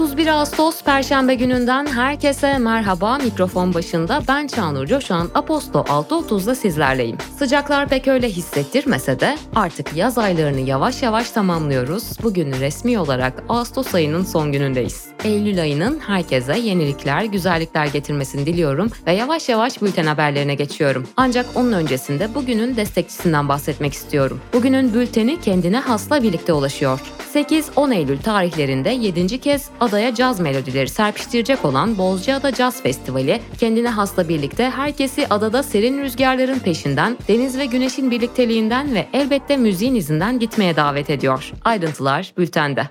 31 Ağustos Perşembe gününden herkese merhaba. Mikrofon başında ben Çağnur Coşan, Aposto 6.30'da sizlerleyim. Sıcaklar pek öyle hissettirmese de artık yaz aylarını yavaş yavaş tamamlıyoruz. Bugün resmi olarak Ağustos ayının son günündeyiz. Eylül ayının herkese yenilikler, güzellikler getirmesini diliyorum ve yavaş yavaş bülten haberlerine geçiyorum. Ancak onun öncesinde bugünün destekçisinden bahsetmek istiyorum. Bugünün bülteni kendine hasla birlikte ulaşıyor. 8-10 Eylül tarihlerinde 7. kez adaya caz melodileri serpiştirecek olan Bozcaada Caz Festivali kendine hasla birlikte herkesi adada serin rüzgarların peşinden, deniz ve güneşin birlikteliğinden ve elbette müziğin izinden gitmeye davet ediyor. Ayrıntılar bültende.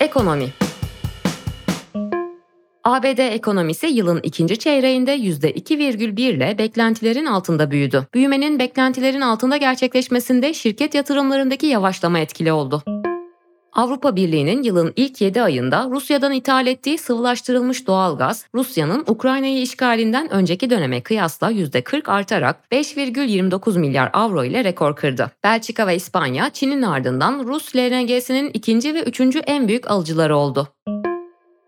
Ekonomi ABD ekonomisi yılın ikinci çeyreğinde %2,1 ile beklentilerin altında büyüdü. Büyümenin beklentilerin altında gerçekleşmesinde şirket yatırımlarındaki yavaşlama etkili oldu. Avrupa Birliği'nin yılın ilk 7 ayında Rusya'dan ithal ettiği sıvılaştırılmış doğalgaz, Rusya'nın Ukrayna'yı işgalinden önceki döneme kıyasla %40 artarak 5,29 milyar avro ile rekor kırdı. Belçika ve İspanya, Çin'in ardından Rus LNG'sinin ikinci ve üçüncü en büyük alıcıları oldu.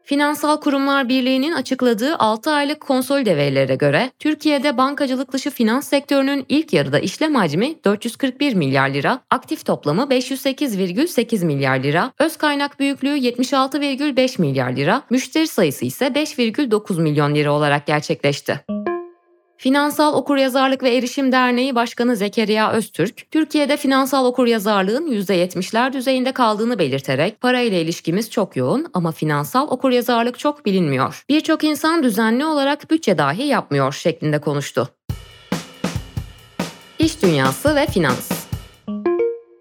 Finansal Kurumlar Birliği'nin açıkladığı 6 aylık konsolide verilere göre Türkiye'de bankacılık dışı finans sektörünün ilk yarıda işlem hacmi 441 milyar lira, aktif toplamı 508,8 milyar lira, öz kaynak büyüklüğü 76,5 milyar lira, müşteri sayısı ise 5,9 milyon lira olarak gerçekleşti. Finansal Okuryazarlık ve Erişim Derneği Başkanı Zekeriya Öztürk, Türkiye'de finansal okuryazarlığın %70'ler düzeyinde kaldığını belirterek parayla ilişkimiz çok yoğun ama finansal okuryazarlık çok bilinmiyor. Birçok insan düzenli olarak bütçe dahi yapmıyor şeklinde konuştu. İş dünyası ve finans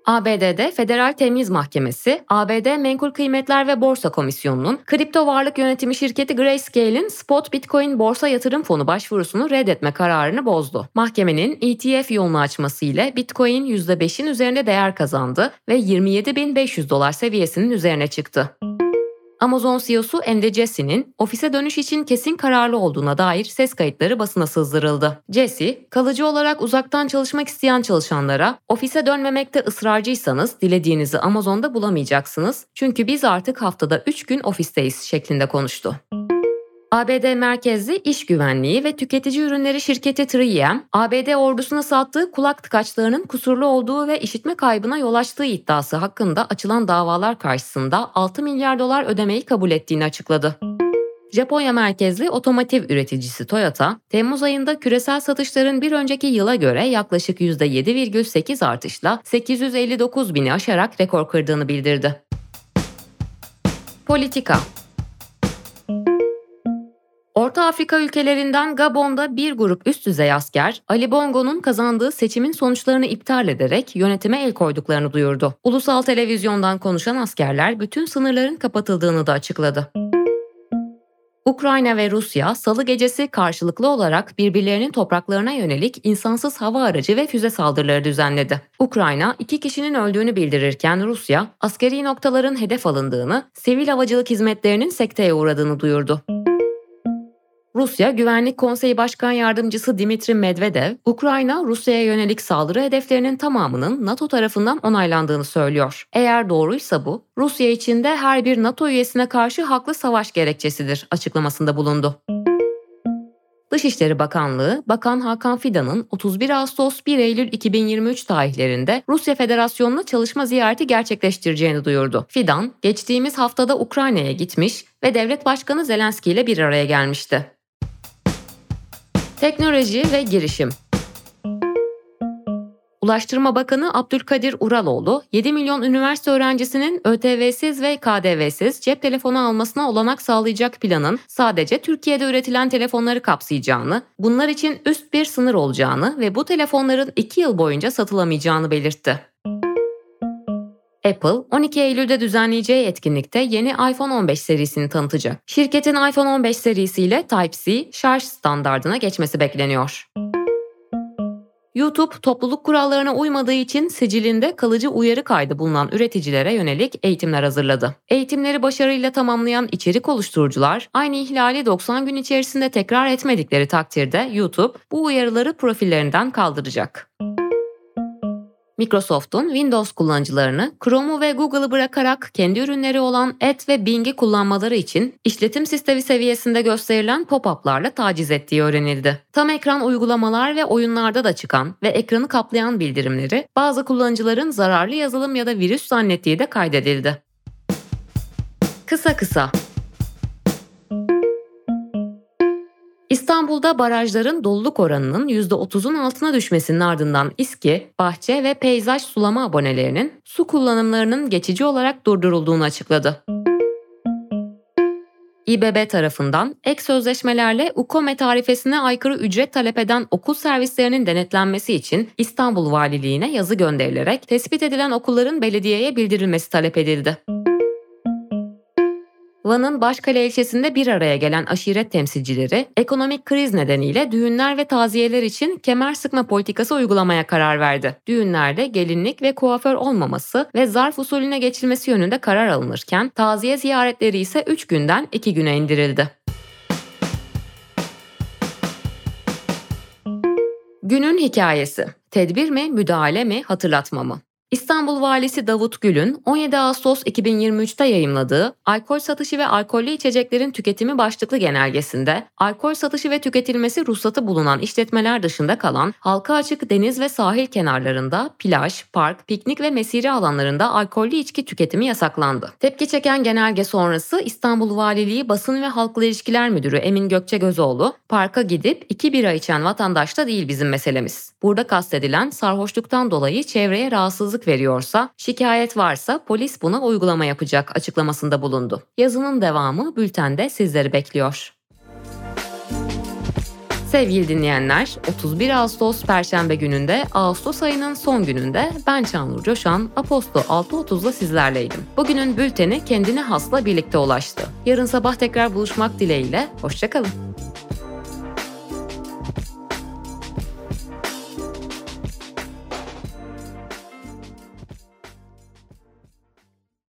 ABD'de Federal Temiz Mahkemesi, ABD Menkul Kıymetler ve Borsa Komisyonu'nun kripto varlık yönetimi şirketi Grayscale'in Spot Bitcoin borsa yatırım fonu başvurusunu reddetme kararını bozdu. Mahkemenin ETF yolunu açması ile Bitcoin %5'in üzerinde değer kazandı ve 27.500 dolar seviyesinin üzerine çıktı. Amazon CEO'su Andy Jesse'nin ofise dönüş için kesin kararlı olduğuna dair ses kayıtları basına sızdırıldı. Jesse, kalıcı olarak uzaktan çalışmak isteyen çalışanlara ofise dönmemekte ısrarcıysanız dilediğinizi Amazon'da bulamayacaksınız çünkü biz artık haftada 3 gün ofisteyiz şeklinde konuştu. ABD merkezli iş güvenliği ve tüketici ürünleri şirketi 3M, ABD ordusuna sattığı kulak tıkaçlarının kusurlu olduğu ve işitme kaybına yol açtığı iddiası hakkında açılan davalar karşısında 6 milyar dolar ödemeyi kabul ettiğini açıkladı. Japonya merkezli otomotiv üreticisi Toyota, Temmuz ayında küresel satışların bir önceki yıla göre yaklaşık %7,8 artışla 859 bini aşarak rekor kırdığını bildirdi. Politika Orta Afrika ülkelerinden Gabon'da bir grup üst düzey asker Ali Bongo'nun kazandığı seçimin sonuçlarını iptal ederek yönetime el koyduklarını duyurdu. Ulusal televizyondan konuşan askerler bütün sınırların kapatıldığını da açıkladı. Ukrayna ve Rusya salı gecesi karşılıklı olarak birbirlerinin topraklarına yönelik insansız hava aracı ve füze saldırıları düzenledi. Ukrayna iki kişinin öldüğünü bildirirken Rusya askeri noktaların hedef alındığını, sivil havacılık hizmetlerinin sekteye uğradığını duyurdu. Rusya Güvenlik Konseyi Başkan Yardımcısı Dimitri Medvedev, Ukrayna Rusya'ya yönelik saldırı hedeflerinin tamamının NATO tarafından onaylandığını söylüyor. Eğer doğruysa bu, Rusya için de her bir NATO üyesine karşı haklı savaş gerekçesidir açıklamasında bulundu. Dışişleri Bakanlığı, Bakan Hakan Fidan'ın 31 Ağustos 1 Eylül 2023 tarihlerinde Rusya Federasyonu'na çalışma ziyareti gerçekleştireceğini duyurdu. Fidan, geçtiğimiz haftada Ukrayna'ya gitmiş ve devlet başkanı Zelenski ile bir araya gelmişti. Teknoloji ve girişim Ulaştırma Bakanı Abdülkadir Uraloğlu, 7 milyon üniversite öğrencisinin ÖTV'siz ve KDV'siz cep telefonu almasına olanak sağlayacak planın sadece Türkiye'de üretilen telefonları kapsayacağını, bunlar için üst bir sınır olacağını ve bu telefonların 2 yıl boyunca satılamayacağını belirtti. Apple 12 Eylül'de düzenleyeceği etkinlikte yeni iPhone 15 serisini tanıtacak. Şirketin iPhone 15 serisiyle Type-C şarj standardına geçmesi bekleniyor. YouTube topluluk kurallarına uymadığı için sicilinde kalıcı uyarı kaydı bulunan üreticilere yönelik eğitimler hazırladı. Eğitimleri başarıyla tamamlayan içerik oluşturucular aynı ihlali 90 gün içerisinde tekrar etmedikleri takdirde YouTube bu uyarıları profillerinden kaldıracak. Microsoft'un Windows kullanıcılarını Chrome'u ve Google'ı bırakarak kendi ürünleri olan Edge ve Bing'i kullanmaları için işletim sistemi seviyesinde gösterilen pop-up'larla taciz ettiği öğrenildi. Tam ekran uygulamalar ve oyunlarda da çıkan ve ekranı kaplayan bildirimleri bazı kullanıcıların zararlı yazılım ya da virüs zannettiği de kaydedildi. Kısa kısa İstanbul'da barajların doluluk oranının %30'un altına düşmesinin ardından İSKİ, bahçe ve peyzaj sulama abonelerinin su kullanımlarının geçici olarak durdurulduğunu açıkladı. İBB tarafından ek sözleşmelerle UKOME tarifesine aykırı ücret talep eden okul servislerinin denetlenmesi için İstanbul Valiliğine yazı gönderilerek tespit edilen okulların belediyeye bildirilmesi talep edildi. Van'ın Başkale ilçesinde bir araya gelen aşiret temsilcileri ekonomik kriz nedeniyle düğünler ve taziyeler için kemer sıkma politikası uygulamaya karar verdi. Düğünlerde gelinlik ve kuaför olmaması ve zarf usulüne geçilmesi yönünde karar alınırken taziye ziyaretleri ise 3 günden 2 güne indirildi. Günün hikayesi. Tedbir mi, müdahale mi, hatırlatma mı? İstanbul Valisi Davut Gül'ün 17 Ağustos 2023'te yayımladığı Alkol satışı ve alkollü içeceklerin tüketimi başlıklı genelgesinde alkol satışı ve tüketilmesi ruhsatı bulunan işletmeler dışında kalan halka açık deniz ve sahil kenarlarında plaj, park, piknik ve mesire alanlarında alkollü içki tüketimi yasaklandı. Tepki çeken genelge sonrası İstanbul Valiliği Basın ve Halkla İlişkiler Müdürü Emin Gökçe Gözoğlu, parka gidip iki bira içen vatandaş da değil bizim meselemiz. Burada kastedilen sarhoşluktan dolayı çevreye rahatsızlık rahatsızlık veriyorsa, şikayet varsa polis buna uygulama yapacak açıklamasında bulundu. Yazının devamı bültende sizleri bekliyor. Sevgili dinleyenler, 31 Ağustos Perşembe gününde Ağustos ayının son gününde ben Çağnur Coşan, Aposto 6.30'da sizlerleydim. Bugünün bülteni kendine hasla birlikte ulaştı. Yarın sabah tekrar buluşmak dileğiyle, hoşçakalın.